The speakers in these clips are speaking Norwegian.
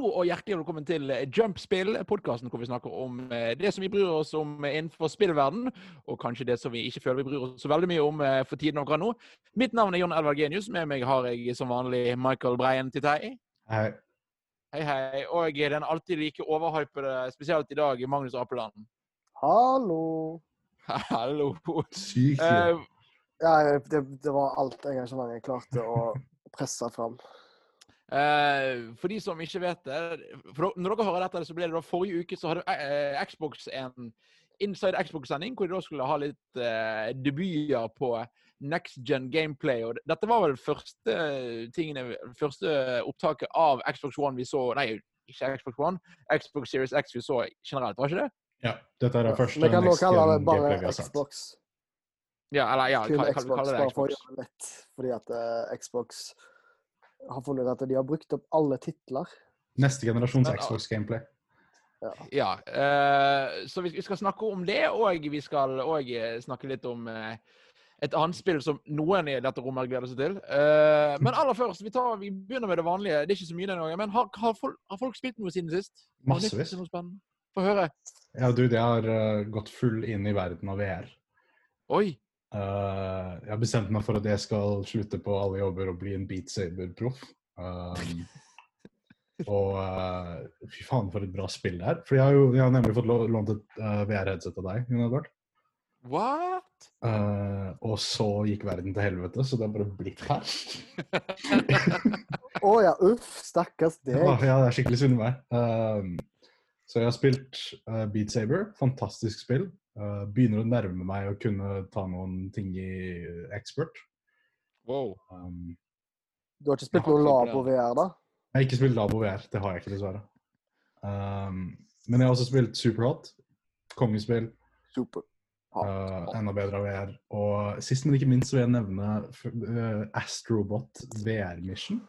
og hjertelig velkommen til Jumpspill, podkasten hvor vi snakker om eh, det som vi bryr oss om innenfor spillverden, og kanskje det som vi ikke føler vi bryr oss så veldig mye om eh, for tiden akkurat nå. Mitt navn er Jon Edvard Genius. Med meg har jeg som vanlig Michael Breien Titei. Hei. Hei, hei. Og den alltid like overhypede, spesielt i dag, Magnus Apeland. Hallo. Hallo. Sykt. Eh, Uh, Ja, det, det var alt engasjementet jeg klarte å presse fram. Eh, for de som ikke vet det for Når dere hører dette, så ble det da forrige uke så hadde eh, Xbox en Inside Xbox-sending hvor de da skulle ha litt eh, debuter på next gen gameplay. Og dette var vel første tingene, første opptaket av Xbox One vi så Nei, ikke Xbox One. Xbox Series X vi så generelt, var ikke det? ja, dette er det første Vi kan nå next kalle det gen gameplay bare vi har sett. Xbox. Ja, eller ja, Kun kan, kan vi Xbox, kalle det bare for å gjøre det lett. Fordi at uh, Xbox har funnet ut at de har brukt opp alle titler. Neste generasjons ah, Xbox gameplay. Ja. eh, så vi, vi skal snakke om det, og vi skal òg snakke litt om uh, et annet spill som noen i dette rommet gleder seg til. Uh, men aller først, vi, tar, vi begynner med det vanlige. Det er ikke så mye denne gangen. Men har, har, folk, har folk spilt noe siden sist? Massevis. Få høre. Ja, du, det har uh, gått full inn i verden av VR. Oi. Uh, jeg har bestemt meg for at jeg skal slutte på alle jobber og bli en Beat Saber-proff. Um, og uh, fy faen, for et bra spill det er. For jeg har jo jeg har nemlig fått lånt et uh, VR-headset av deg, Edvard. What? Uh, og så gikk verden til helvete, så det har bare blitt her. Å ja, uff. Stakkars deg. Ja, ja, det er skikkelig synd i meg. Så jeg har spilt uh, Beat Saber. Fantastisk spill. Uh, begynner å nærme meg å kunne ta noen ting i uh, expert. Wow. Um, Du har ikke spilt noe Labo VR, da? jeg har ikke spilt Labo VR, det har jeg ikke, dessverre. Um, men jeg har også spilt Superhot. Kongespill. Super. Uh, enda bedre av VR. Og sist, men ikke minst, vil jeg nevne uh, Astrobot VR Mission.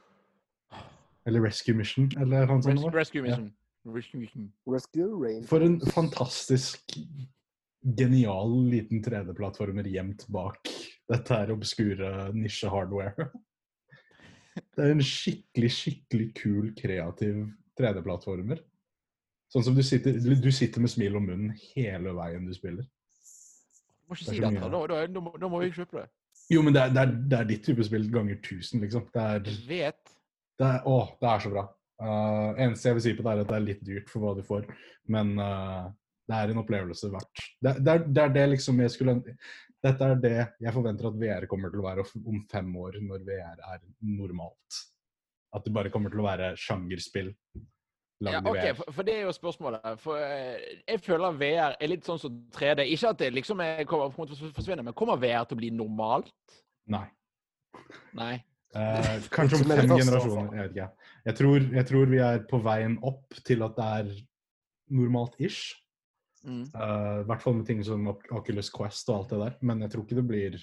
Eller Rescue Mission, eller hva sånt. Rescue Mission. Rescue Mission. Rescue Rain. For en fantastisk genial liten 3D-plattformer gjemt bak dette her obskure nisje-hardware. Det er en skikkelig, skikkelig kul, kreativ 3D-plattformer. Sånn som du sitter, du sitter med smil om munnen hele veien du spiller. Du må ikke Det si dette. Da, da, da, da må vi kjøpe det. Jo, men det er, det er, det er ditt type spill ganger 1000, liksom. Det er, Jeg vet. det er, å, det er så bra. Uh, eneste jeg vil si på det, er at det er litt dyrt for hva du får, men uh, det er en opplevelse verdt. Det, det, er, det er det liksom jeg skulle Dette er det jeg forventer at VR kommer til å være om fem år, når VR er normalt. At det bare kommer til å være sjangerspill Ja, ok, for, for det er jo spørsmålet. For eh, jeg føler VR er litt sånn som 3D. Ikke at det liksom er, kommer, kommer til å forsvinne, men kommer VR til å bli normalt? Nei. Nei. Eh, kanskje om fem generasjoner. Jeg vet ikke. Jeg tror, jeg tror vi er på veien opp til at det er normalt-ish. Mm. Uh, I hvert fall med ting som Oculus Quest og alt det der. Men jeg tror ikke det blir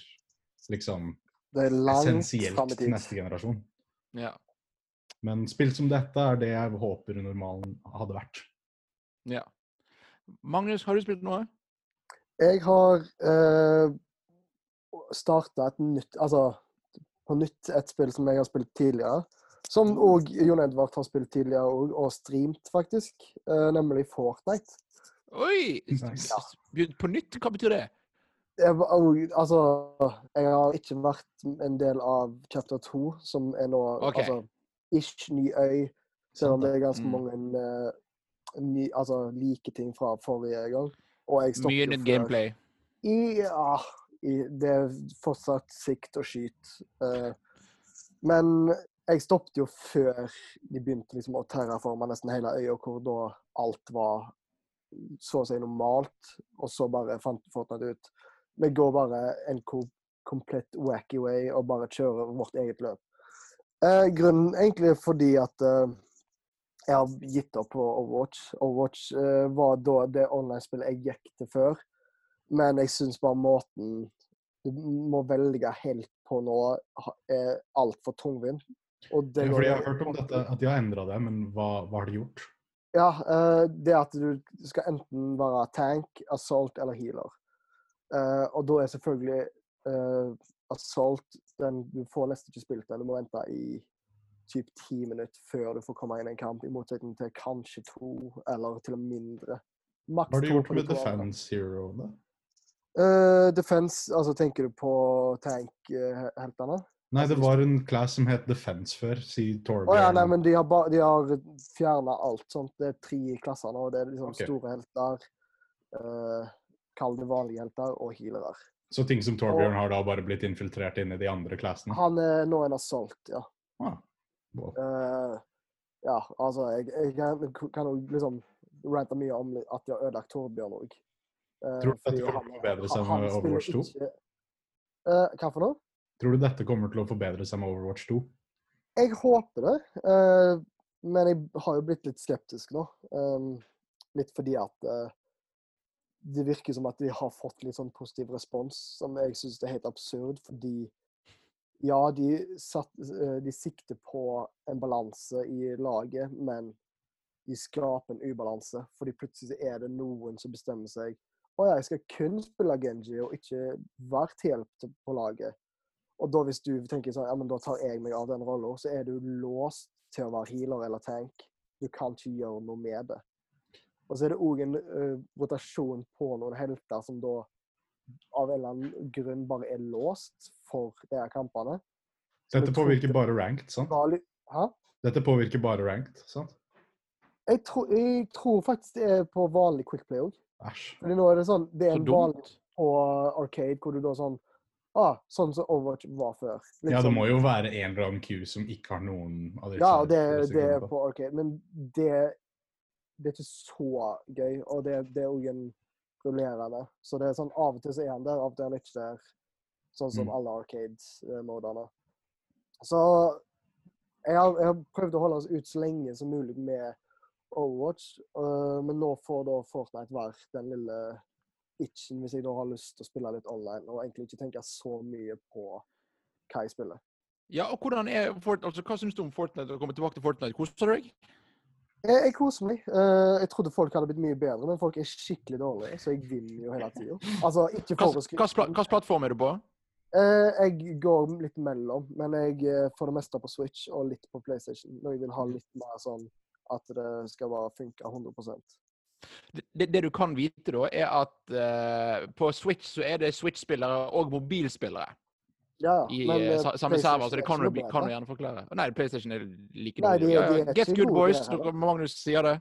liksom Det essensielt til neste generasjon. Ja. Men spill som dette er det jeg håper normalen hadde vært. ja. Magnus, har du spilt noe? Jeg har uh, starta et nytt Altså på nytt et spill som jeg har spilt tidligere. Som òg Jon Edvard har spilt tidligere og, og streamt, faktisk. Uh, nemlig Fortnite. Oi! Nice. Begynt på nytt? Hva betyr det? Jeg, altså, jeg har ikke vært en del av chapter 2, som er nå okay. altså, ish ny øy. Selv om det er ganske Mm. mange uh, ny, altså, like ting fra forrige gang. Og jeg stoppet Mye nytt gameplay. I, ja, i, det er fortsatt sikt og skyt. Uh, men jeg stoppet jo før de begynte liksom å terraforme nesten hele øya, hvor da alt var så å si normalt. Og så bare fant Fortnite ut Vi går bare en komplett wacky way og bare kjører vårt eget løp. Eh, grunnen egentlig fordi at eh, jeg har gitt opp på Overwatch. Overwatch eh, var da det online-spillet jeg gikk til før. Men jeg syns bare måten du må velge helt på nå, er altfor tungvint. Og det Ja, fordi jeg har hørt om dette, at de har endra det, men hva, hva har de gjort? Ja, eh, det at du skal enten være tank, assault eller healer. Eh, og da er selvfølgelig eh, assault den Du får nesten ikke spilt den, du må vente i typ ti minutter før du får komme inn i en kamp, i motsetning til kanskje to, eller til og med mindre. Maks Hva har du gjort med. Defense heroene? Eh, defense, altså tenker du på tank-heltene? Nei, Altså, det var en class som het Defense før, sier Torbjørn. Torbjørn. ja, nei, men de har, ba, de har fjerna alt sånt. Det er tre i klasser nå. Det er liksom okay. store helter, uh, kall det vanlige helter, og healere. Så ting som Torbjørn har da bare blitt infiltrert inn i de andre classene? Han er nå en assault, ja. Ah, wow. Uh, ja, altså, jeg, jeg kan jo liksom rante mye om at de har ødelagt Torbjørn òg. Tror du dette kommer til å forbedre seg med Overwatch 2? hva for noe? Tror du dette kommer til å forbedre seg med Overwatch 2? Jeg håper det, eh, men jeg har jo blitt litt skeptisk nå. Um, litt fordi at eh, det virker som at de har fått litt sånn positiv respons, som jeg syns er helt absurd. Fordi ja, de, satt, eh, de sikter på en balanse i laget, men de skaper en ubalanse. Fordi plutselig er det noen som bestemmer seg å ja, jeg skal kun spille Genji og ikke være hjelp på laget. Og da hvis du tenker sånn, ja, men da tar jeg meg av den rollen, så er du låst til å være healer eller tank. Du kan ikke gjøre noe med det. Og så er det òg en uh, rotasjon på noen helter som da av en eller annen grunn bare er låst for de her kampene. Så Dette påvirker bare ranked, sant? Hæ? Dette påvirker bare ranked, sant? Jeg, tror- jeg tror faktisk det er på vanlig quick play òg. Æsj. Fordi nå er det sånn, det er en vanlig på Arcade hvor du da sånn ah, Sånn som Overwatch var før. Litt Ja, det sånn- må jo være en eller annen Q som ikke har noen av disse Ja, det, det er på Arcade, men det, det er ikke så gøy. Og det, det er òg en rullerende. Så det er sånn av og til så er han der, av og til er han ikke der. Sånn som Mm. alle Arcade-modene. Så jeg har, jeg har prøvd å holde oss ut så lenge som mulig med Overwatch, uh, men nå får da Fortnite være den lille itchen hvis jeg da har lyst til å spille litt online, og egentlig ikke tenke så mye på hva jeg spiller. Ja, og hvordan er Fort, altså, Hva syns du om Fortnite? Å komme tilbake til Fortnite? Koser du deg? Jeg, jeg koser meg. Uh, jeg trodde folk hadde blitt mye bedre, men folk er skikkelig dårlige, så jeg vinner jo hele tida. Altså, ikke for å. Hvilken plattform er du på? Uh, jeg går litt mellom, men jeg uh, får det meste på Switch og litt på PlayStation. Når jeg vil ha litt mer sånn at det skal bare funke 100 Det, det, det du kan vite, da, er at uh, på Switch så er det Switch-spillere og mobilspillere Ja, i men, eh, eh, sa- samme server, så det kan du, kan du gjerne forklare. Nei, PlayStation er like Nei, de- de er Get good gode, boys. det Magnus sier det.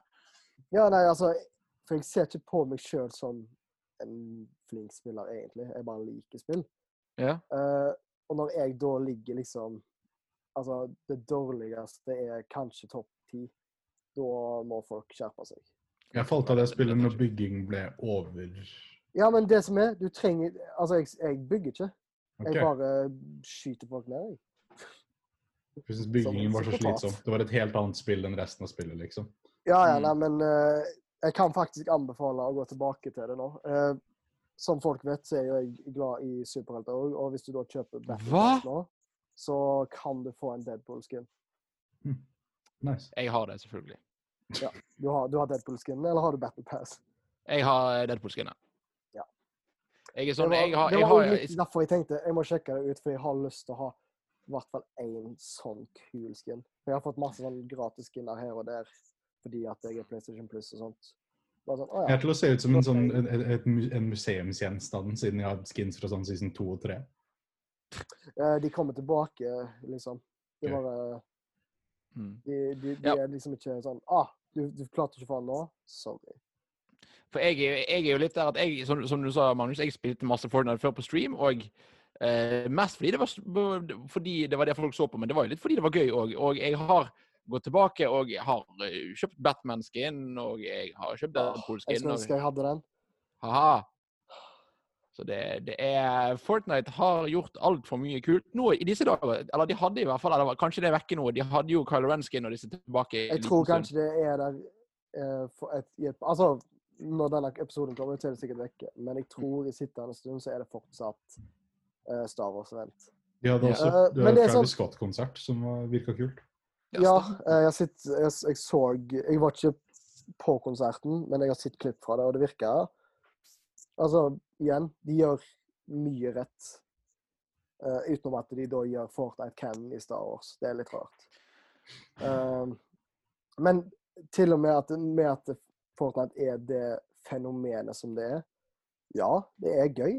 Ja, nei, altså For jeg ser ikke på meg sjøl som en flink spiller, egentlig. Jeg bare liker spill. Ja. Uh, og når jeg da ligger liksom Altså, det dårligste er kanskje topp ti. Da må folk skjerpe seg. Jeg falt av det spillet når bygging ble over. Ja, men det som er, du trenger Altså, jeg, jeg bygger ikke. Jeg Jeg bare skyter folk ned. jeg. Jeg synes byggingen var så slitsom. Det var et helt annet spill enn resten av spillet, liksom. Ja, ja, Mm. nei, men uh, jeg kan faktisk anbefale å gå tilbake til det nå. Uh, som folk vet, så er jo jeg glad i superhelter òg, og hvis du da kjøper Battlefield nå, så kan du få en Deadpool-skin. Nice. Jeg har det, selvfølgelig. Du har, du har Deadpool-skin, eller har du Battle Pass? Jeg har Deadpool-skinnet. Ja. Jeg er sånn det var, Jeg har, det jeg var har litt derfor jeg tenkte jeg må sjekke det ut, for jeg har lyst til å ha i hvert fall én sånn kul skin. For jeg har fått masse sånn gratis skinner her og der fordi at jeg er PlayStation Plus og sånt. Bare sånn, å Jeg er til å se ut som en, sånn, en, en museumsgjenstand, siden jeg har skins fra sånn season 2 og 3. Eh, De kommer tilbake, liksom. De bare Mm. De, de, de Ja. er liksom ikke sånn Ah, du, du klarte ikke å få den nå? Sorry. For jeg, jeg er jo litt der at jeg, som, som du sa, Magnus, jeg spilte masse Fortnite før på stream. Og eh, mest fordi det, var, fordi det var det folk så på, men det var jo litt fordi det var gøy òg. Og jeg har gått tilbake og har eh, kjøpt Batman-skin, og jeg har kjøpt Ah, Jeg Deadpool-skin. skulle ønske jeg hadde den. Haha. Så det, det er Fortnite har gjort altfor mye kult nå i disse dager. Eller de hadde i hvert fall, eller kanskje det er vekke noe, De hadde jo Kyle Ren-skin og disse tilbake. Jeg tror kanskje det er der uh, for et, et Altså, når denne episoden kommer, så er det sikkert vekke. Men jeg tror i sittende stund så er det fortsatt uh, Star Wars-event. De hadde Ja. også Eh, det men det er Travis sånn- Scott-konsert, som var- virka kult. Ja, eh, jeg, sitt, jeg, jeg så Jeg var ikke på konserten, men jeg har sett klipp fra det, og det virker Altså, igjen, de gjør mye rett. Uh, utenom at de da gjør Fortnite canon i Star Wars. Det er litt rart. Uh, men til og med at, med at Fortnite er det fenomenet som det er, ja, det er gøy.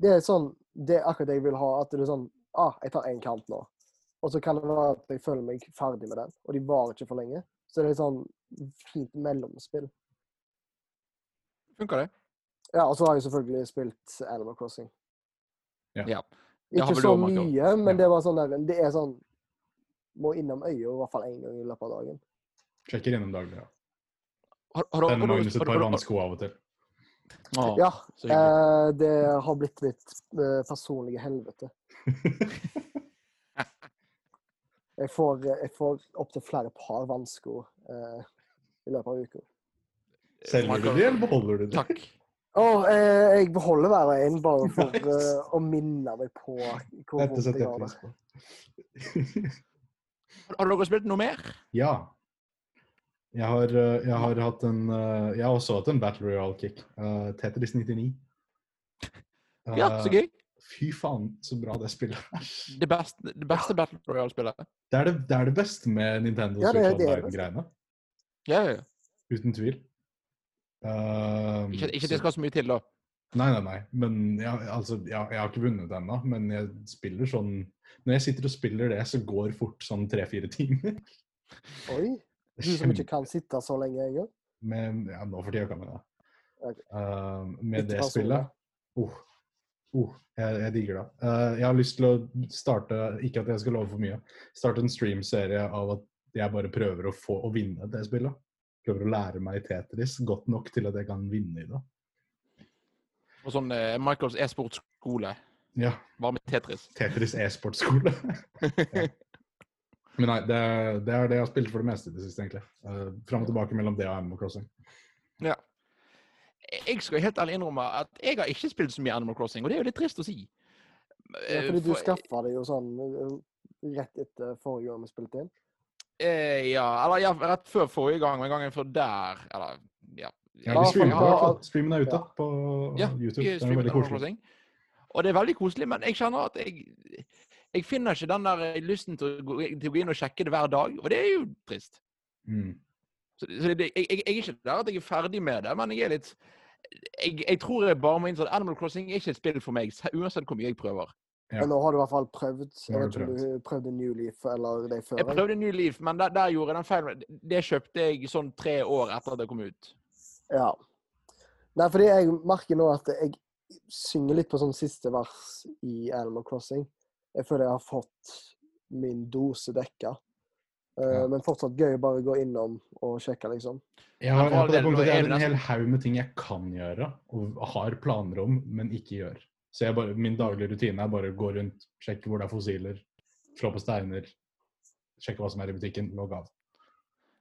Det er sånn, det er akkurat det jeg vil ha. At det er sånn ah, jeg tar én kant nå. Og så kan det være at jeg føler meg ferdig med den, og de varer ikke for lenge. Så det er sånn fint mellomspill. Funker det? Ja, og så har jeg selvfølgelig spilt Animal Crossing. Ja. ja. Ikke så mye, men Ja. det var sånn der, det er sånn Må innom øya i hvert fall én gang i løpet av dagen. Sjekker innom daglig. Ja. Har, har, har, Magnus et par vannsko av og til. Ah, Ja, eh, det har blitt mitt eh, personlige helvete. Jeg får, jeg får opptil flere par vannsko eh, i løpet av uka. Selger du de, eller beholder du de? Takk. Og eh, jeg beholder hver og en bare for eh, å minne meg på hvor Dette vondt setter jeg jeg har det. pris på. Har dere spilt noe mer? ja. Jeg har, eh, jeg har hatt en eh, Jeg har også hatt en Battle Royale-kick. Uh, Tetris 99. Ja, så Eh, gøy. Fy faen, så bra det spillet er. Det beste, det beste Battle Royale-spillet. Det er det, det er det beste med Nintendo Ja, det er- Switch det er det Online-greiene. Ja, ja, ja. Uten tvil. Eh, Ikke, ikke så- det skal så mye til, da. Nei, nei, nei. Men jeg, altså, ja, jeg har ikke vunnet ennå. Men jeg spiller sånn Når jeg sitter og spiller det, så går fort sånn tre-fire timer. Oi, du som ikke kan sitte så lenge engang. ja, Nå for tida kan jeg det. Ok. Eh, med det spillet oh, oh, jeg, jeg digger det. Uh, jeg har lyst til å starte Ikke at jeg skal love for mye. Starte en streamserie av at jeg bare prøver å få å vinne det spillet. Prøver å lære meg Tetris godt nok til at jeg kan vinne i det. Og sånn eh, Michaels e-sportskole. Ja. Bare med Tetris. Tetris e-sportskole. ja. Men nei, det, det er det jeg har spilt for det meste i det siste, egentlig. Uh, Fram og tilbake mellom det og Animal Crossing. Ja. Jeg skal helt ærlig innrømme at jeg har ikke spilt så mye Animal Crossing, og det er jo litt trist å si. Ja, Eh, fordi du for- skaffa det jo sånn eh, rett etter forrige gang vi spilte inn. Eh, ja, eller ja, rett før forrige gang, men gangen før der, eller ja. Ja, vi streamer fall. Streamen er ute Ja. på YouTube. Det er veldig koselig. Og det er veldig koselig, men jeg kjenner at jeg jeg finner ikke den der eh, lysten til å, gå, til å gå inn og sjekke det hver dag, og det er jo trist. Mm. Så, så det, jeg, jeg, jeg er ikke der at jeg er ferdig med det, men jeg er litt Jeg, jeg tror jeg bare må innse at Animal Crossing er ikke et spill for meg, uansett hvor mye jeg prøver. Ja. Men nå har du i hvert fall prøvd. Jeg vet ikke om du prøvde New Leaf eller det før. Jeg prøvde New Leaf, men der, der gjorde jeg den feilen. Det kjøpte jeg sånn tre år etter at det kom ut. Ja. Nei, fordi jeg merker nå at jeg synger litt på sånn siste vers i Animal Crossing. Jeg føler jeg har fått min dose dekka. Eh, Ja. Men fortsatt gøy å bare gå innom og sjekke, liksom. Jeg Men jeg har jeg en hel haug med ting jeg kan gjøre, og har planer om, men ikke gjør. Så jeg bare, min daglige rutine er bare å gå rundt, sjekke hvor det er fossiler, slå på steiner, sjekke hva som er i butikken, logge av.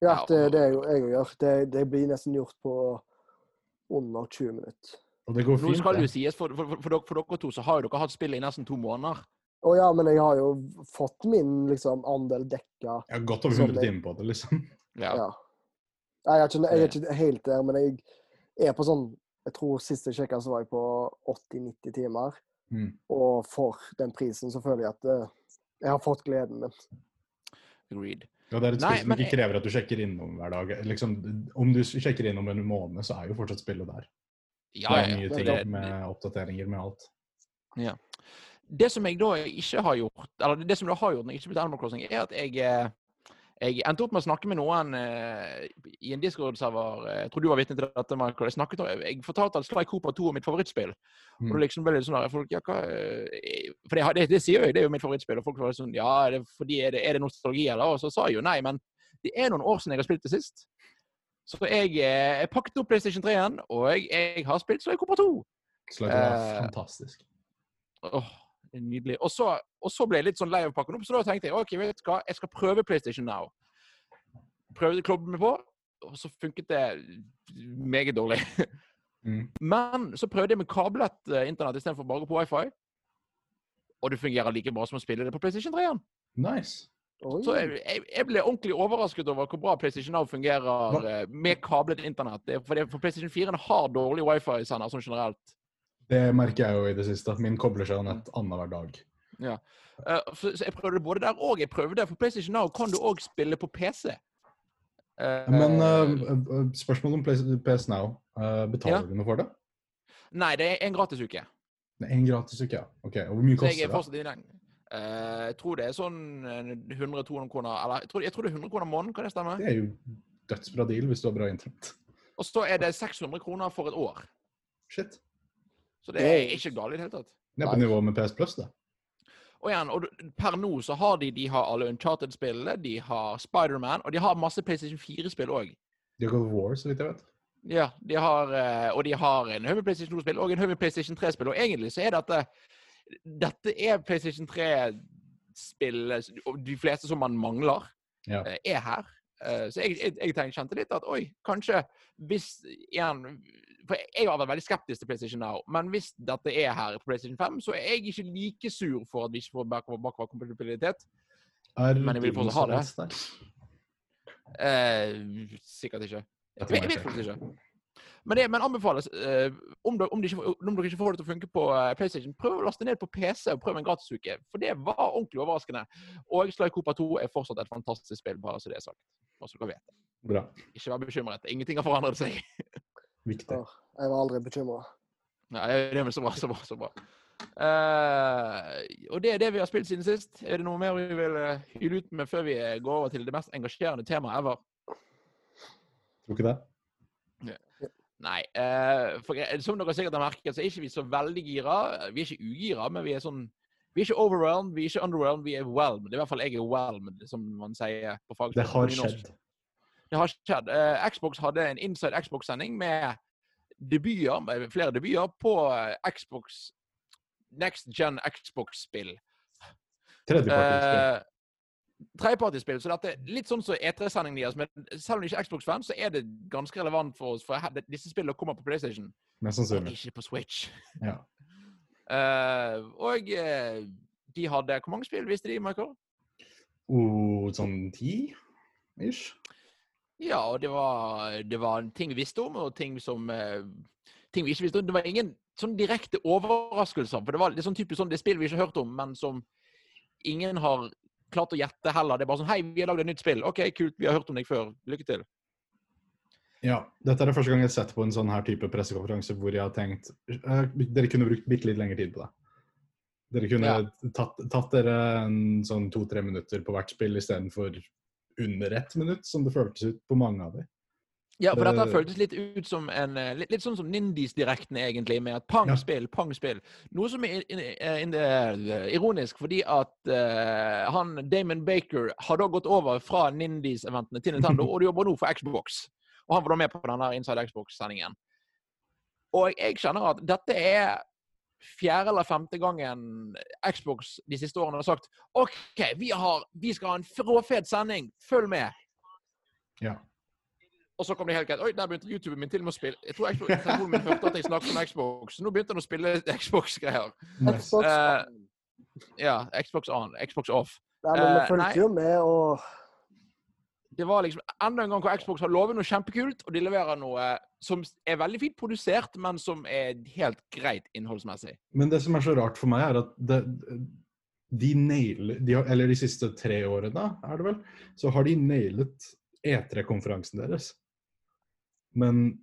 Ja, det det er jo jeg òg gjør. Det, det blir nesten gjort på under 20 minutter. Og det går Nå skal det jo sies, for, for, for, for, dere, for dere to så har jo dere hatt spillet i nesten to måneder. Å ja, men jeg har jo fått min liksom, andel dekka. Jeg har gått over Sånn 100 timer på det, liksom. Ja. Ja. Jeg er, ikke, jeg er ikke helt der, men jeg er på sånn Jeg tror sist jeg sjekka, så var jeg på 80-90 timer. Mm. Og for den prisen så føler jeg at eh, jeg har fått gleden min. Agreed. Ja, det er et Nei, spill som ikke jeg- krever at du sjekker innom hver dag. Liksom, om du sjekker innom en måned, så er jo fortsatt spillet der. Ja, det er det- ting Det- med oppdateringer med alt. Ja. Det som jeg da ikke har gjort, eller det som jeg har gjort når jeg ikke spilte Animal Crossing, er at jeg, eh, jeg endte opp med å snakke med noen eh, i en Discord-server. Jeg tror du var vitne til dette, Michael. Jeg, snakket, om- jeg fortalte at Sly Cooper 2 er mitt favorittspill. Mm. Og det liksom ble litt sånn der, folk, ja, hva, eh, For det, det, det sier jo jeg, det er jo mitt favorittspill. Og folk var sånn Ja, er det, fordi, er, det, er det nostalgi, eller? Og så sa jeg jo nei, men det er noen år siden jeg har spilt det sist. Så jeg, eh, jeg pakket opp PlayStation 3 igjen, og jeg, jeg har spilt Sly Cooper 2. Sly Cooper er Eh, fantastisk. Åh, nydelig. Og så, og så ble jeg litt sånn lei av å pakke den opp, så da tenkte jeg ok, vet du hva, jeg skal prøve PlayStation Now. Prøvde å klobbe meg på, og så funket det meget dårlig. Mm. Men så prøvde jeg med kablet eh, internett istedenfor bare på wifi. Og det fungerer like bra som å spille det på PlayStation 3 igjen. Nice. Oi. Så jeg, jeg, jeg ble ordentlig overrasket over hvor bra PlayStation Now fungerer Hva? eh, med kablet internett. Er- For, for PlayStation 4 har dårlig wifi-sender sånn generelt. Det merker jeg jo i det siste. Min kobler seg jo nett annenhver dag. Eh, så, så jeg prøvde både der og jeg prøvde For PlayStation Now kan du òg spille på PC. Uh, Men uh, spørsmålet om PS Now. Uh, betaler Ja. du noe for det? Nei, det er en gratisuke. En gratis uke, ja. Ok, Og hvor mye koster er det? Eh, jeg tror det er sånn eh, 100-200 kroner Eller jeg tror, jeg tror det er 100 kroner måneden, kan det stemme? Det er jo dødsbra deal hvis du har bra internett. Og så er det 600 kroner for et år. Shit. Så det er ikke galt i det hele tatt. Det er på nivå med PS Plus, det. Og igjen, og per nå så har de de har alle Uncharted-spillene, de har Spiderman, og de har masse PlayStation 4-spill òg. De har God War, så vidt jeg vet. Ja, de har, eh, og de har en haug PlayStation 2-spill og en haug PlayStation 3-spill. Og egentlig så er dette Dette er PlayStation 3-spill og De fleste som man mangler, Ja. eh, er her. Eh, Så jeg, jeg, jeg tenkte, kjente litt at oi, kanskje hvis igjen For jeg har vært veldig skeptisk til PlayStation Now, men hvis dette er her på PlayStation 5, så er jeg ikke like sur for at vi ikke får bakover- bakoverkompatibilitet. Er Men jeg vil fortsatt ha det. Eh, sikkert ikke. Jeg Jeg vet, faktisk ikke. Men det men anbefales eh, om, dere, om, de ikke, om dere ikke får det til å funke på eh, PlayStation, prøv å laste ned på PC og prøv en gratisuke. For det var ordentlig overraskende. Og Sly Cooper 2 er fortsatt et fantastisk spill, bare så det er sagt. Bare så dere vet det. Bra. Ikke vær bekymret. Ingenting har forandret seg. Viktig. Ja, Jeg var aldri bekymra. Nei, det er vel så bra, så bra, så bra. Uh, og det er det vi har spilt siden sist. Er det noe mer vi vil eh, hyle ut med før vi eh, går over til det mest engasjerende temaet ever? Tror ikke det? Nei. Uh, for, som dere sikkert har merket, så er ikke vi så veldig gira. Vi er ikke ugira, men vi er sånn Vi er ikke overwhelmed, vi er ikke underwhelmed, vi er whelmed. I hvert fall jeg er whelmed, som man sier på fagspråket. Det har skjedd. Det har skjedd. Eh, Xbox hadde en Inside Xbox-sending med debuter, med flere debuter på eh, Xbox Next Gen Xbox-spill. Tredjepartispill. Eh, Tredjepartispill. Så dette er litt sånn som E3-sendingen deres. Men selv om de ikke er Xbox-fan, så er det ganske relevant for oss. For disse spillene kommer på PlayStation, Mest og ikke på Switch. Ja. uh, og uh, de hadde Hvor mange spill visste de, Michael? Oh, sånn ti? Ish. Ja, og det var, det var ting vi visste om, og ting som eh, Ting vi ikke visste om. Det var ingen sånn direkte overraskelser. For det var litt sånn typisk sånn det spill vi ikke har hørt om, men som ingen har klart å gjette heller. Det er bare sånn Hei, vi har lagd et nytt spill. OK, kult. Vi har hørt om deg før. Lykke til. Ja. Dette er det første gang jeg har sett på en sånn her type pressekonferanse hvor jeg har tenkt eh, Dere kunne brukt bitte litt lengre tid på det. Dere kunne Ja. tatt, tatt dere en sånn to-tre minutter på hvert spill istedenfor under ett minutt, som det føltes ut på mange av dem. Ja, for dette Eh. føltes litt ut som en eh, Litt, litt sånn som Nindies-direkten, egentlig, med at Ja. pang-spill, pang-spill. Noe som er in, in, in, ironisk, fordi at uh, han Damon Baker har da gått over fra Nindies-eventene til Nintendo, og du jobber nå for Xbox. Og han var da med på denne Inside Xbox-sendingen. Og jeg kjenner at dette er fjerde eller femte gangen Xbox de siste årene har sagt OK, vi, har, vi skal ha en råfet sending, følg med. Ja. Og så kom det helt greit. Oi, der begynte YouTuben min til med å spille. Jeg tror Xbox, telefonen min hørte at jeg snakket om Xbox. Nå begynte den å spille Xbox-greier. Xbox. uh, Ja, Xbox on, Xbox off. Nei, men vi eh, fulgte jo med, og Det var liksom enda en gang hvor Xbox har lovet noe kjempekult, og de leverer noe som er veldig fint produsert, men som er helt greit innholdsmessig. Men det som er så rart for meg, er at det, de nailer de Eller de siste tre årene, er det vel, så har de nailet E3-konferansen deres. Men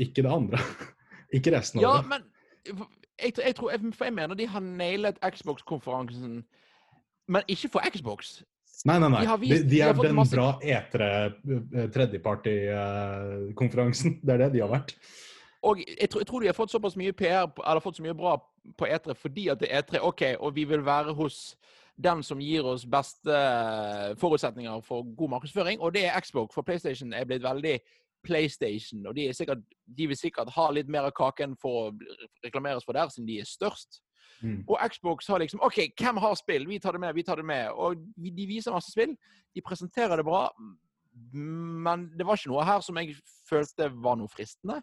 ikke det andre. ikke resten av Ja, det. men jeg, jeg tror, for jeg mener de har nailet Xbox-konferansen, men ikke for Xbox. Nei, nei, nei. de vist- de de er den masse- bra E3 eh, tredjeparty-konferansen. Det er det de har vært. Og jeg tror, jeg tror de har fått såpass mye PR, eller fått så mye bra på E3 fordi at det er E3. OK, og vi vil være hos den som gir oss beste eh, forutsetninger for god markedsføring, og det er Xbox. For PlayStation er blitt veldig PlayStation, og de, er sikkert, de vil sikkert ha litt mer av kaken for å reklameres for der, siden de er størst. Mm. Og Xbox har liksom OK, hvem har spill? Vi tar det med, vi tar det med. Og de viser masse spill. De presenterer det bra. Men det var ikke noe her som jeg følte var noe fristende.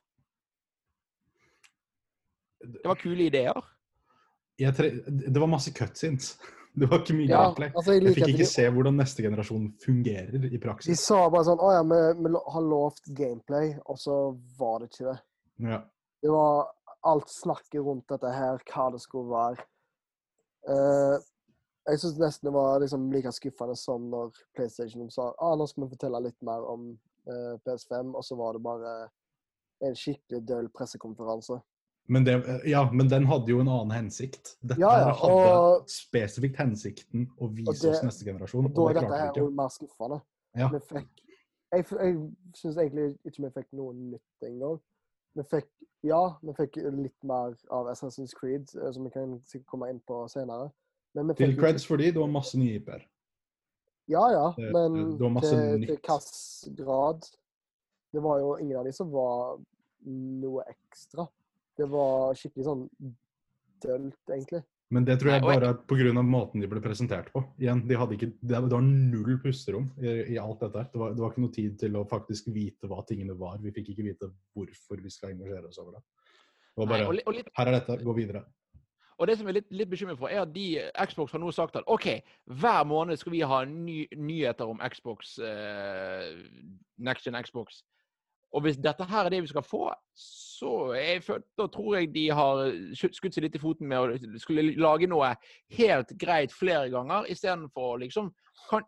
Det var kule ideer. Jeg tre det var masse cutscenes. Det var ikke mye ja, gameplay. altså, jeg Jeg fikk ikke de, se hvordan neste generasjon fungerer i praksis. de sa bare sånn Å ja, vi, vi har lovt gameplay, og så var det ikke det. Ja. Det var alt snakket rundt dette her, hva det skulle være. Uh, Jeg syns nesten det var liksom like skuffende som når PlayStation sa ah, nå skal vi fortelle litt mer om uh, PS5, og så var det bare en skikkelig døll pressekonferanse. Men, det, ja, men den hadde jo en annen hensikt. Dette Ja, ja, hadde og- spesifikt hensikten å vise det- oss neste generasjon. Og da er dette her jo mer skuffende. Ja. Fikk Jeg, jeg syns egentlig ikke vi fikk noe nytt engang. Vi fikk Ja, vi fikk litt mer av Assassin's Creed, eh, som vi kan sikkert komme inn på senere. Men Til creds for de, det var masse nye IP-er. Ja, ja, men det det til, til hvilken grad? Det var jo ingen av de som var noe ekstra. Det var skikkelig sånn dølt, egentlig. Men det tror jeg Nei, bare er pga. måten de ble presentert på. Igjen, de ikke, det var null pusterom i, i alt dette. Det var, det var ikke noe tid til å faktisk vite hva tingene var. Vi fikk ikke vite hvorfor vi skal engasjere oss over det. Det var Nei, bare li- og, litt, Her er dette, gå videre. og det som jeg er litt, litt bekymret for, er at de, Xbox har nå sagt at OK, hver måned skal vi ha ny, nyheter om Xbox, uh, Next Gen Xbox. Og hvis dette her er det vi skal få, så jeg da tror jeg de har skutt seg litt i foten med å skulle lage noe helt greit flere ganger, istedenfor liksom kan,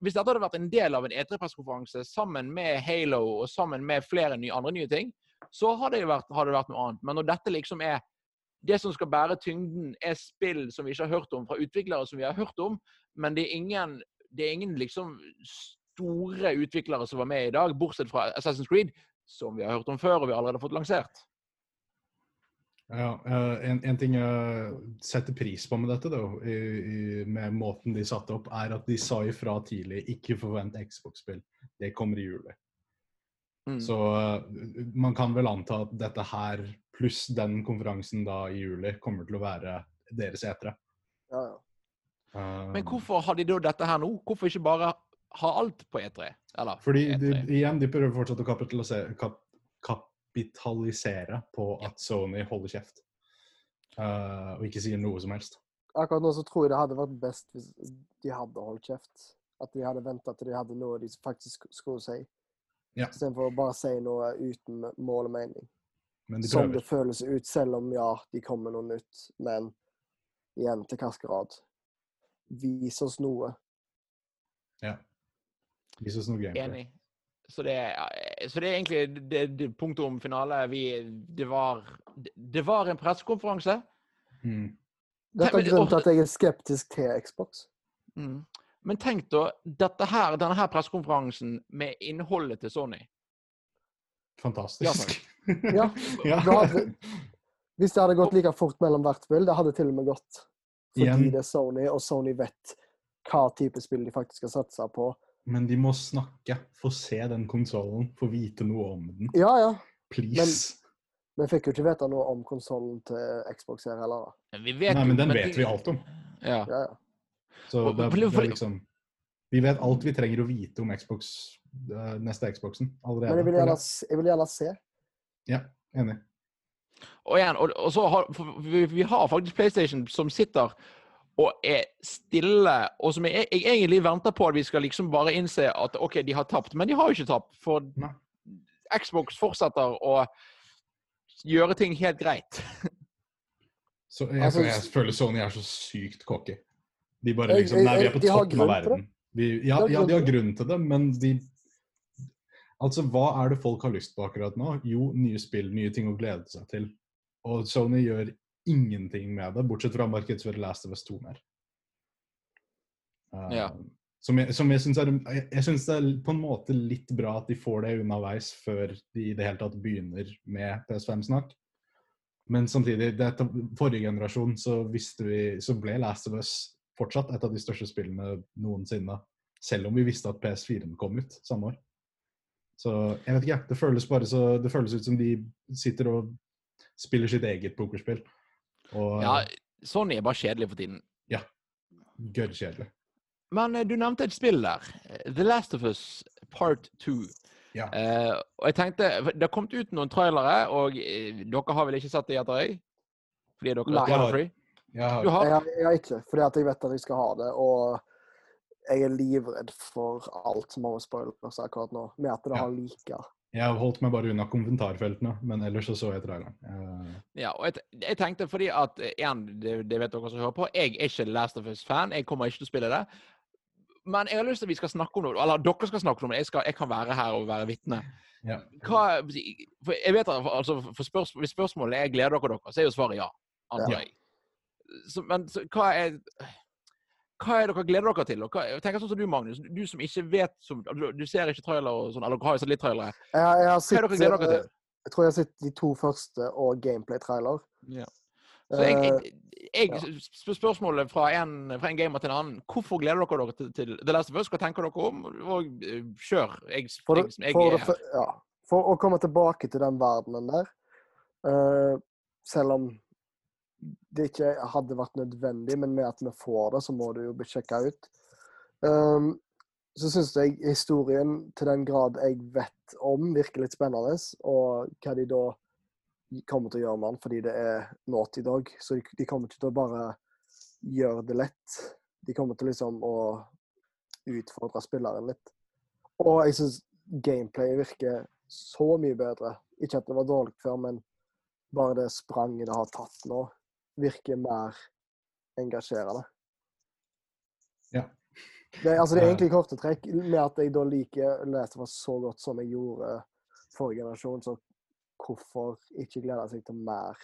Hvis dette hadde vært en del av en E3-pressekonferanse sammen med Halo og sammen med flere nye, andre nye ting, så hadde det, vært, hadde det vært noe annet. Men når dette liksom er det som skal bære tyngden, er spill som vi ikke har hørt om fra utviklere som vi har hørt om, men det er ingen, det er ingen liksom store utviklere som var med i dag, bortsett fra Assassin's Creed, som vi har hørt om før og vi har allerede fått lansert. Ja, eh, en, en ting jeg setter pris på med dette, da, i, i, med måten de satte opp, er at de sa ifra tidlig ikke forvent Xbox-spill. Det kommer i juli. Mm. Så eh, man kan vel anta at dette her, pluss den konferansen da i juli, kommer til å være deres etere. Ja, ja. Eh, Men hvorfor har de da dette her nå? Hvorfor ikke bare ha alt på E3? Eller Fordi E3? igjen, de prøver fortsatt å kapitalisere, kap, kapitalisere på Ja. at Sony holder kjeft. Uh, og ikke sier noe som helst. Akkurat nå så tror jeg det hadde vært best hvis de hadde holdt kjeft. At de hadde venta til de hadde noe de faktisk skulle si. Ja. Istedenfor å bare si noe uten mål og mening. Men de Som det føles ut, selv om ja, de kommer noe nytt. Men igjen, til hvilken grad? Vis oss noe. Vis oss noe gameplay. Enig. Så det, er- så det er egentlig det, det punktet om finale. Vi, det, var, det, var en pressekonferanse. Mm. Dette er grunnen til at jeg er skeptisk til Xbox. Mm. Men tenk da, dette her, denne her pressekonferansen med innholdet til Sony. Fantastisk. Ja, Ja. da hadde- Hvis det hadde gått like fort mellom hvert spill, det hadde til og med gått. Fordi Igjen. det er Sony, og Sony vet hva type spill de faktisk skal satse på. Men de må snakke. Få se den konsollen. Få vite noe om den. Ja, ja. Please. Men Vi fikk jo ikke vite noe om konsollen til Xbox her heller. da. Men Vi vet Nei, men den men vet vi alt om. Ja. Ja, ja. Så det, det er liksom Vi vet alt vi trenger å vite om Xbox, eh, neste Xboxen allerede. Men jeg vil gjerne, jeg vil gjerne se. Ja, enig. Og igjen, og, og så har for vi, vi har faktisk PlayStation som sitter og er stille, og som jeg, jeg egentlig venter på at vi skal liksom bare innse at OK, de har tapt. Men de har jo ikke tapt, for. Xbox fortsetter å gjøre ting helt greit. Så jeg, Altså, jeg føler Sony er så sykt cocky. De bare liksom Nei, vi er på toppen av verden. Vi, ja, ja, de har grunn til det, men de Altså, hva er det folk har lyst på akkurat nå? Jo, nye spill, nye ting å glede seg til. Og Sony gjør ingenting med det, bortsett fra å markedsføre Last of Us 2 mer. Uh, Ja. Som jeg, som jeg syns er Jeg, jeg synes det er på en måte litt bra at de får det underveis før de i det hele tatt begynner med PS5-snakk. Men samtidig, det forrige generasjon så vi, så ble Last of Us fortsatt et av de største spillene noensinne. Selv om vi visste at PS4-en kom ut samme år. Så jeg vet ikke, det føles bare så Det føles ut som de sitter og spiller sitt eget pokerspill. Og Ja, Sony er bare kjedelig for tiden. Ja, gørrkjedelig. Men eh, du nevnte et spill der. The Last of Us Part 2. Ja. Eh, og jeg tenkte, Det har kommet ut noen trailere, og eh, dere har vel ikke sett det, gjetter jeg? Fordi dere Nei. er spoiler-free? Jeg har, har? Jeg har, jeg har ikke, fordi at jeg vet at jeg skal ha det. Og jeg er livredd for alt som har med spoilers akkurat nå. Med at det Ja. har lika. Jeg holdt meg bare unna kommentarfeltene, men ellers så så jeg traileren. Eh, Ja, og jeg, jeg tenkte fordi at eh, igjen, det, det vet dere som hører på, jeg er ikke Last of Us-fan. Jeg kommer ikke til å spille det. Men jeg har lyst til at vi skal snakke om det, eller dere skal snakke om det. Jeg, skal, jeg kan være her og være vitne. ja. Hva, for jeg vet at altså, for spørs, Hvis spørsmålet er gleder dere dere, så er jo svaret ja. Antar Ja. Så, men så, hva er hva er dere gleder dere til? Og hva, jeg tenker sånn som Du Magnus, du som ikke vet som, du, du ser ikke trailer og sånn, eller dere har jo sett litt trailere. Jeg, jeg Hva er det dere gleder dere eh, til? Jeg tror jeg har sett de to første og gameplay-trailer. Ja. Så jeg, Eh, jeg, jeg, spørsmålet fra en, fra en gamer til en annen Hvorfor gleder dere dere til, til The Last of Us? Hva tenker dere om? Og eh, kjør. Jeg, For, jeg, det, jeg, for, her. ja, for å komme tilbake til den verdenen der, uh, selv om det ikke hadde vært nødvendig, men med at vi får det, så må det jo bli sjekka ut. Um, så syns jeg historien, til den grad jeg vet om, virker litt spennende. Og hva de da kommer til å gjøre med den, fordi det er Naughty Dog. Så de, kommer ikke til å bare gjøre det lett. De kommer til liksom å utfordre spilleren litt. Og jeg syns gameplay virker så mye bedre. Ikke at det var dårlig før, men bare det spranget det har tatt nå, virker mer engasjerende. Ja. Det, altså, det er egentlig korte trekk. Med at jeg da liker Last lese Us så godt som jeg gjorde forrige generasjon, så hvorfor ikke glede seg til mer?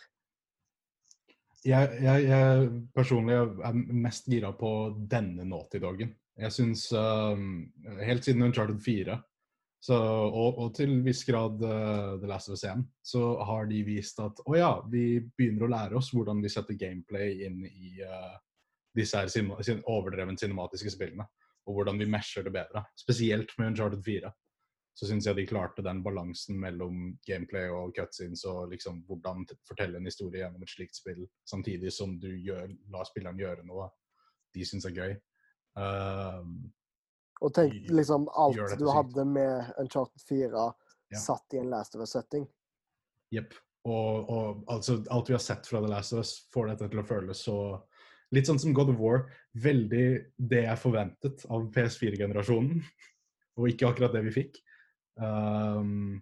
Jeg, jeg, jeg personlig er mest gira på denne Naughty Dogen. Jeg syns uh, Helt siden Uncharted 4, så, og, og til en viss grad uh, The Last of Us 1, så har de vist at å ja, vi begynner å lære oss hvordan vi setter gameplay inn i uh, disse her sin, sin overdreven cinematiske spillene. Og hvordan vi mesher det bedre. Spesielt med Uncharted 4 så syns jeg de klarte den balansen mellom gameplay og cutscenes og liksom hvordan fortelle en historie gjennom et slikt spill, samtidig som du gjør, lar spilleren gjøre noe de syns er gøy. Um, Og tenk liksom alt du hadde med Uncharted 4 Ja. satt i en Last of Us-setting. Jepp. Og, og altså, alt vi har sett fra The Last of Us, får dette til å føles så Litt sånn som God of War. Veldig det jeg forventet av PS4-generasjonen, og ikke akkurat det vi fikk. Um,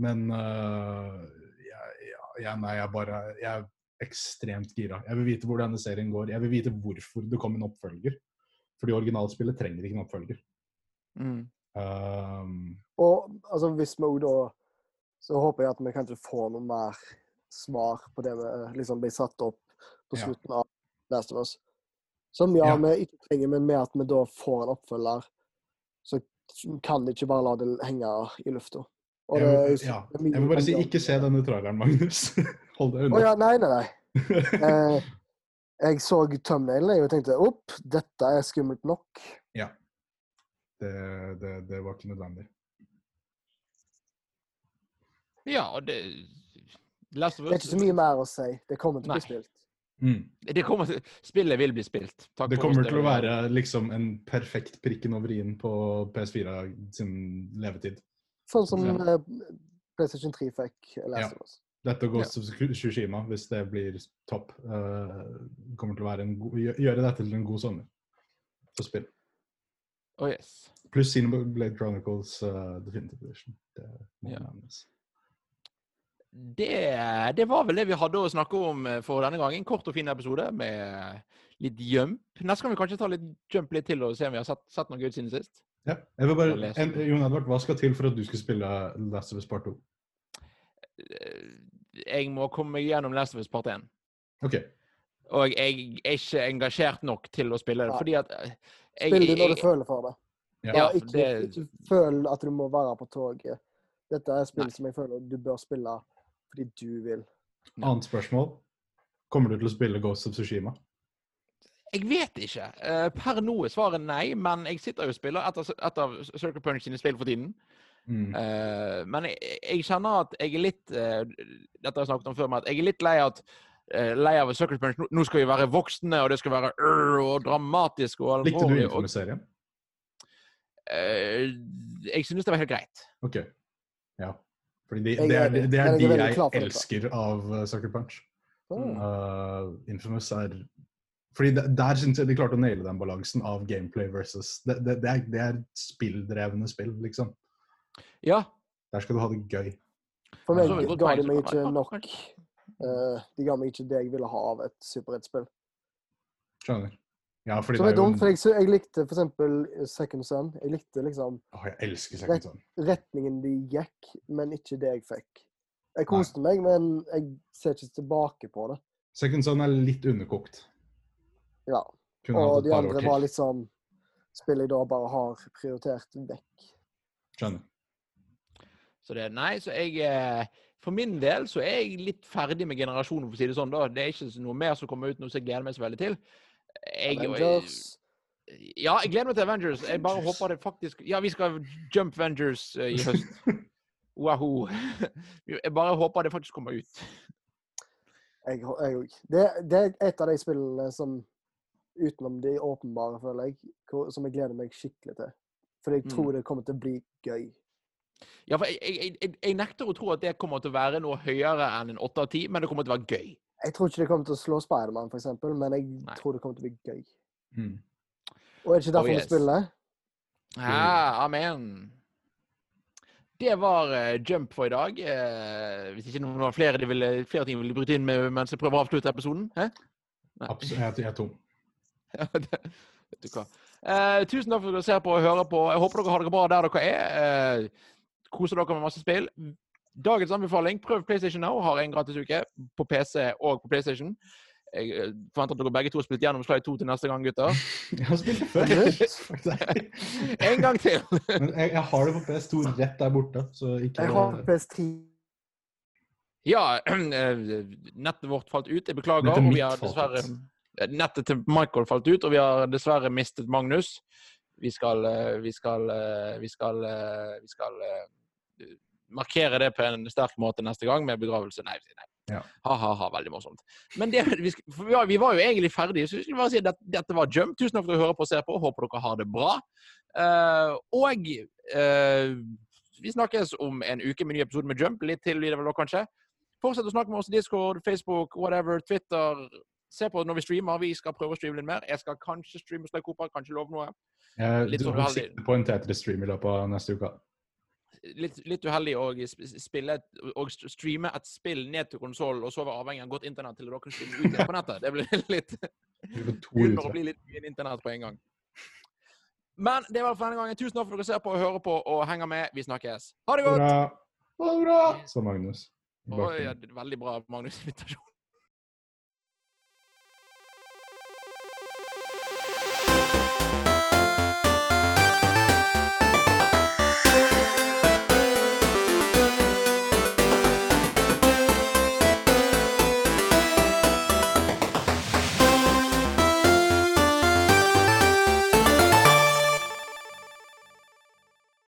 men uh, ja, ja, ja, nei, jeg bare Jeg er ekstremt gira. Jeg vil vite hvor denne serien går. Jeg vil vite hvorfor det kom en oppfølger. Fordi originalspillet trenger ikke en oppfølger. Mm. Um, Og altså, hvis vi òg da Så håper jeg at vi kanskje får noe mer svar på det vi liksom ble satt opp på Ja. slutten av Last of Us. Som ja, Ja. vi ikke trenger, men med at vi da får en oppfølger, så kan de ikke bare la det henge i lufta. Jeg, ja, jeg vil bare si ikke se denne traileren, Magnus. Hold deg Å oh, ja, nei, nei, nei. Eh, jeg så thumbnailen og tenkte opp, dette er skummelt nok. Det, det, det var ikke nødvendig. Ja, og det Last of Det er ikke så mye mer å si. Det kommer til å bli spilt. Mm. det kommer til, Spillet vil bli spilt. Takk Det kommer til å være liksom en perfekt prikken over i-en på PS4 sin levetid. Sånn som Ja. eh, PlayStation 3 fikk Last Ja. of Us. Dette og Ghost of Tsushima, hvis det blir topp, uh, kommer til å være en god, gjøre dette til en god sommer for spill. Oh, yes. Pluss Blade Chronicles uh, Definitive Edition. Det må Ja. nevnes. Det, det var vel det vi hadde å snakke om eh, for denne gangen. Kort og fin episode med litt jump. Neste gang vi kanskje ta litt jump litt til og se om vi har sett, sett noe ut siden sist. Ja. Jeg vil bare, en. Jon Edvard, hva skal til for at du skal spille Last of Us Part 2? Jeg må komme meg gjennom Last of Us Part 1. OK. Og jeg er ikke engasjert nok til å spille det, Nei. fordi at eh, jeg, Spill det når du føler for det. Ja. Ja, ikke, det- ikke føl at du må være på toget. Dette er spill Nei. som jeg føler du bør spille fordi du vil. Ja. Annet spørsmål. Kommer du til å spille Ghost of Tsushima? Jeg vet ikke. Eh, Per nå er svaret nei, men jeg sitter jo og spiller et av, et av Circle Punch sine spill for tiden. Mm. Eh, men jeg, jeg kjenner at jeg er litt eh, Dette har jeg snakket om før, men at jeg er litt lei at eh, lei av Sucker Punch. Nå, nå skal vi være voksne, og det skal være og dramatisk og Likte du Infomuseet? eh, jeg synes det var helt greit. OK. Ja. Fordi de, det, er er, det er er de jeg elsker av uh, Sucker Punch. Uh, Infamous er Fordi det, Der syns jeg de klarte å naile den balansen av gameplay versus Det, det, det, er, det er spilldrevne spill, liksom. Ja. Der skal du ha det gøy. For meg er ga de meg ikke nok. eh, de ga meg ikke det jeg ville ha av et superhetsspill Skjønner. Ja, fordi Som det er dumt, for jeg, jeg likte for eksempel Second Son. Jeg likte liksom Åh, jeg elsker Second Son. retningen de gikk, men ikke det jeg fikk. Jeg koste meg, men jeg ser ikke tilbake på det. Second Son er litt underkokt. Ja. Kunne Og de andre var litt sånn spill jeg da bare har prioritert vekk. Skjønner. Så det, nei, så jeg eh, For min del så er jeg litt ferdig med generasjonen, for å si det sånn. da. Det er ikke noe mer som kommer ut nå som jeg gleder meg så veldig til. Jeg, Avengers. Ja, jeg gleder meg til Avengers. Jeg bare håper det faktisk Ja, vi skal Jump Avengers eh, i høst. Wahoo. Jeg bare håper det faktisk kommer ut. Jeg òg. Det, det er et av de spillene som utenom de åpenbare, føler jeg, som jeg gleder meg skikkelig til. For jeg Mm. tror det kommer til å bli gøy. Ja, for jeg, jeg, jeg, jeg nekter å tro at det kommer til å være noe høyere enn en åtte av ti, men det kommer til å være gøy. Jeg tror ikke det kommer til å slå Spiderman, f.eks., men jeg Nei. tror det kommer til å bli gøy. Mm. Og er det ikke derfor Oh, vi spiller? Ja, amen. Det var uh, Jump for i dag. Uh, hvis ikke noen har flere, de ville, flere ting ville bryte inn med mens jeg prøver å avslutte episoden. Hæ? Absolutt. Jeg, jeg er tom. Ja, det, vet du hva. Uh, tusen takk for at dere ser på og hører på. Jeg håper dere har det bra der dere er. Koser dere med masse spill. Dagens anbefaling, prøv PlayStation Now. Har en gratis uke på PC og på PlayStation. Jeg eh, forventer at dere begge to har spilt gjennom Slide 2 til neste gang, gutter. Jeg har spilt før. En gang til! Men jeg, jeg har det på PS2 rett der borte, så ikke Jeg har PS3. Ja, eh, nettet vårt falt ut. Jeg beklager. Nettet og mitt vi har dessverre. Eh, Nettet til Michael falt ut, og vi har dessverre mistet Magnus. Vi skal Vi skal Vi skal, vi skal markere det på en sterk måte neste gang med begravelse. Nei. nei. Ja. Ha-ha-ha, veldig morsomt. Men det, vi, var, vi var jo egentlig ferdige, så vi skulle bare si at dette, dette var Jump. Tusen takk for at dere hører på og ser på. Håper dere har det bra. Uh, og uh, vi snakkes om en uke med ny episode med Jump. Litt til blir det vel da, kanskje. Fortsett å snakke med oss i Discord, Facebook, whatever, Twitter. Se på når vi streamer. Vi skal prøve å streame litt mer. Jeg skal kanskje streame Slay Cooper, kanskje love noe. Jeg Litt du har uheldig. sikte på en Tetris-stream i løpet av neste uke. Litt, litt uheldig å spille og streame et spill ned til konsoll, og så være avhengig av godt internett til å da kunne spille ut på nettet. Det blir litt begynner å bli litt mye internett på en gang. Men det var for denne gangen. Tusen takk for at dere ser på og hører på og henger med. Vi snakkes. Ha det godt! Bra. Ha det bra, sa Magnus. Oi, ja, veldig bra Magnus-invitasjon.